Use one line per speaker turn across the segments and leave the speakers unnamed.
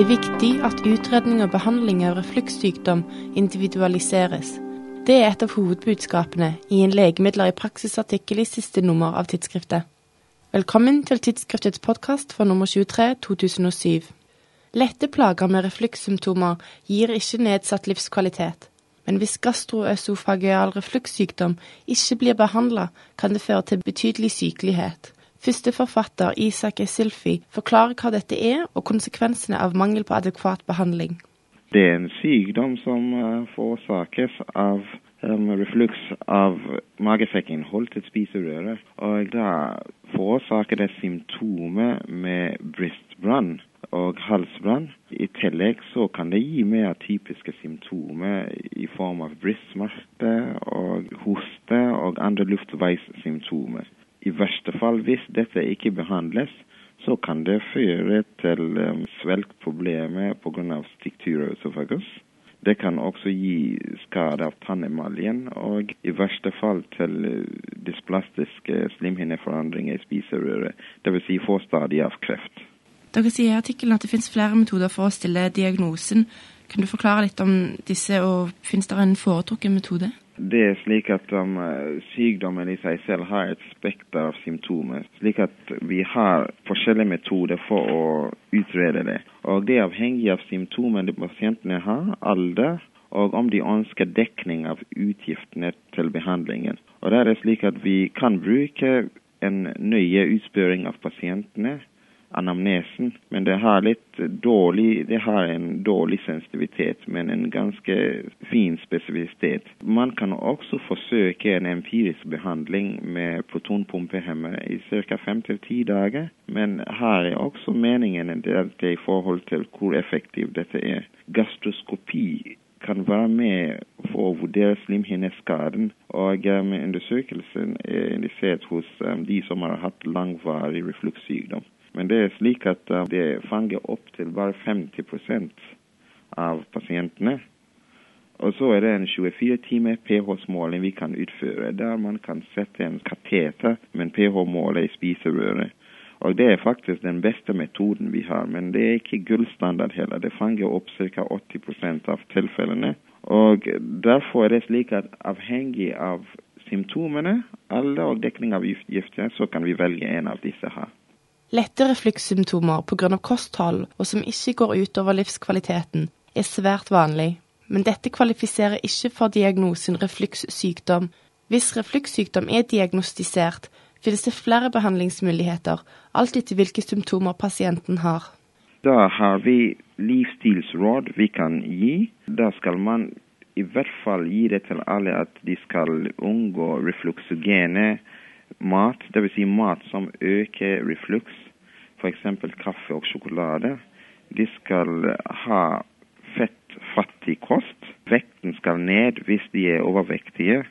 Det er viktig at utredning og behandling av reflukssykdom individualiseres. Det er et av hovedbudskapene i en Legemidler i praksis-artikkel i siste nummer av tidsskriftet. Velkommen til tidsskriftets podkast for nummer 23 2007. Lette plager med reflukssymptomer gir ikke nedsatt livskvalitet. Men hvis gastroøsofageal reflukssykdom ikke blir behandla, kan det føre til betydelig sykelighet. Første forfatter, Isak Esilfi, forklarer hva dette er, og konsekvensene av mangel på adekvat behandling.
Det er en sykdom som uh, forårsakes av um, refluks av magefekkinnhold til spiserøret. Og da forårsaker det symptomer med brystbrann og halsbrann. I tillegg så kan det gi mer typiske symptomer i form av brystsmerter og hoste og andre luftveissymptomer. I verste fall, hvis dette ikke behandles, så kan det føre til um, svelgproblemer pga. stikturøsofagus. Det kan også gi skade av tannemaljen, og i verste fall til dysplastiske slimhinneforandringer i spiserøret, dvs. Si få stadier av kreft.
Dere sier i artikkelen at det finnes flere metoder for å stille diagnosen. Kan du forklare litt om disse, og finnes det en foretrukken metode?
Det er slik at um, sykdommen i seg selv har et spekter av symptomer. Slik at vi har forskjellige metoder for å utrede det. Og det er avhengig av symptomene pasientene har, alder, og om de ønsker dekning av utgiftene til behandlingen. Og det er slik at vi kan bruke en nøye utspørring av pasientene anamnesen, men det har litt dårlig Det har en dårlig sensitivitet, men en ganske fin spesifisitet. Man kan også forsøke en empirisk behandling med protonpumpehemmer i ca. fem til ti dager, men her er også meningen delt i forhold til hvor effektiv dette er. Gastroskopi kan være med for å vurdere slimhinneskaden. Og um, undersøkelsen er indisert hos um, de som har hatt langvarig reflukssykdom. Men det er slik at uh, det fanger opp til bare 50% av pasientene. Og så er det en 24 timer pH-måling vi kan utføre, der man kan sette en kateter med en pH-måler i spiserøret. Og det er faktisk den beste metoden vi har, men det er ikke gullstandard heller. Det fanger opp ca. 80% av tilfellene. Og derfor er det slik at avhengig av symptomene, alder og dekning av gifter, så kan vi velge en av disse her.
Lette reflukssymptomer pga. kosthold og som ikke går utover livskvaliteten, er svært vanlig, men dette kvalifiserer ikke for diagnosen reflukssykdom. Hvis reflukssykdom er diagnostisert, finnes det flere behandlingsmuligheter, alt etter hvilke symptomer pasienten har.
Da har vi livsstilsråd vi kan gi. Da skal man i hvert fall gi det til alle at de skal unngå refluksogene mat, dvs. Si mat som øker refluks, f.eks. kaffe og sjokolade. De skal ha fettfattig kost. Vekten skal ned hvis de er overvektige.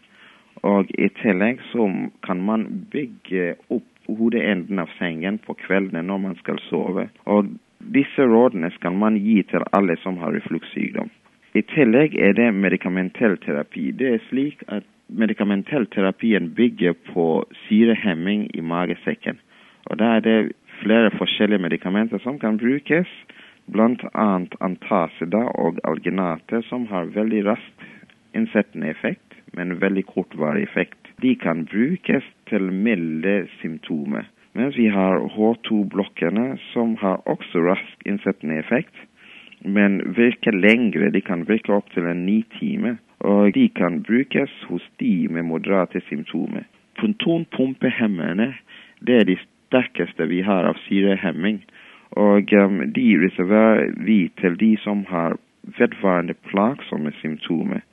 Og i tillegg så kan man bygge opp hodeenden av sengen på kveldene når man skal sove. Og disse rådene skal man gi til alle som har reflukssykdom. I tillegg er det medikamentell terapi. Det er slik at medikamentellterapien bygger på syrehemming i magesekken. Og Da er det flere forskjellige medikamenter som kan brukes, bl.a. antasida og alginate, som har veldig raskt innsettende effekt, men veldig kortvarig effekt. De kan brukes til milde symptomer. Mens vi har H2-blokkene, som har også rask innsettende effekt, men virker lengre. De kan virke opptil en ni timer og de kan brukes hos de med moderate symptomer. Protonpumpehemmerne det er de sterkeste vi har av syrehemming, og um, de reserverer vi til de som har vedvarende plagsomme symptomer.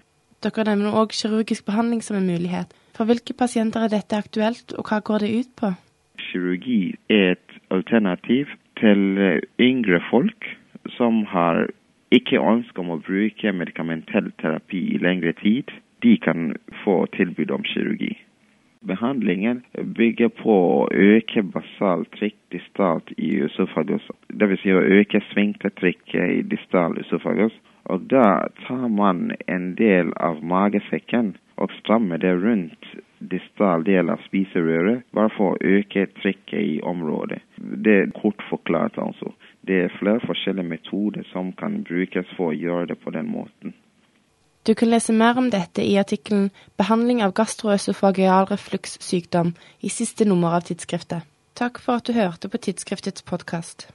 Dere nevner òg kirurgisk behandling som en mulighet. For hvilke pasienter er dette aktuelt, og hva går det ut på?
Kirurgi er et alternativ til uh, yngre folk som har ikke ønsker om å bruke medikamentell terapi i lengre tid, de kan få tilbud om kirurgi. Behandlingen bygger på å øke basaltrykk distalt i øsofagus, dvs. Si å øke svingtetrykket i distal øsofagus. Og da tar man en del av magesekken og strammer det rundt distal del av spiserøret, bare for å øke trykket i området. Det er kort forklart, altså. Det er flere forskjellige metoder som kan brukes for å gjøre det på den måten.
Du kan lese mer om dette i artikkelen 'Behandling av gastroøsofageal reflukssykdom' i siste nummer av tidsskriftet. Takk for at du hørte på tidsskriftets podkast.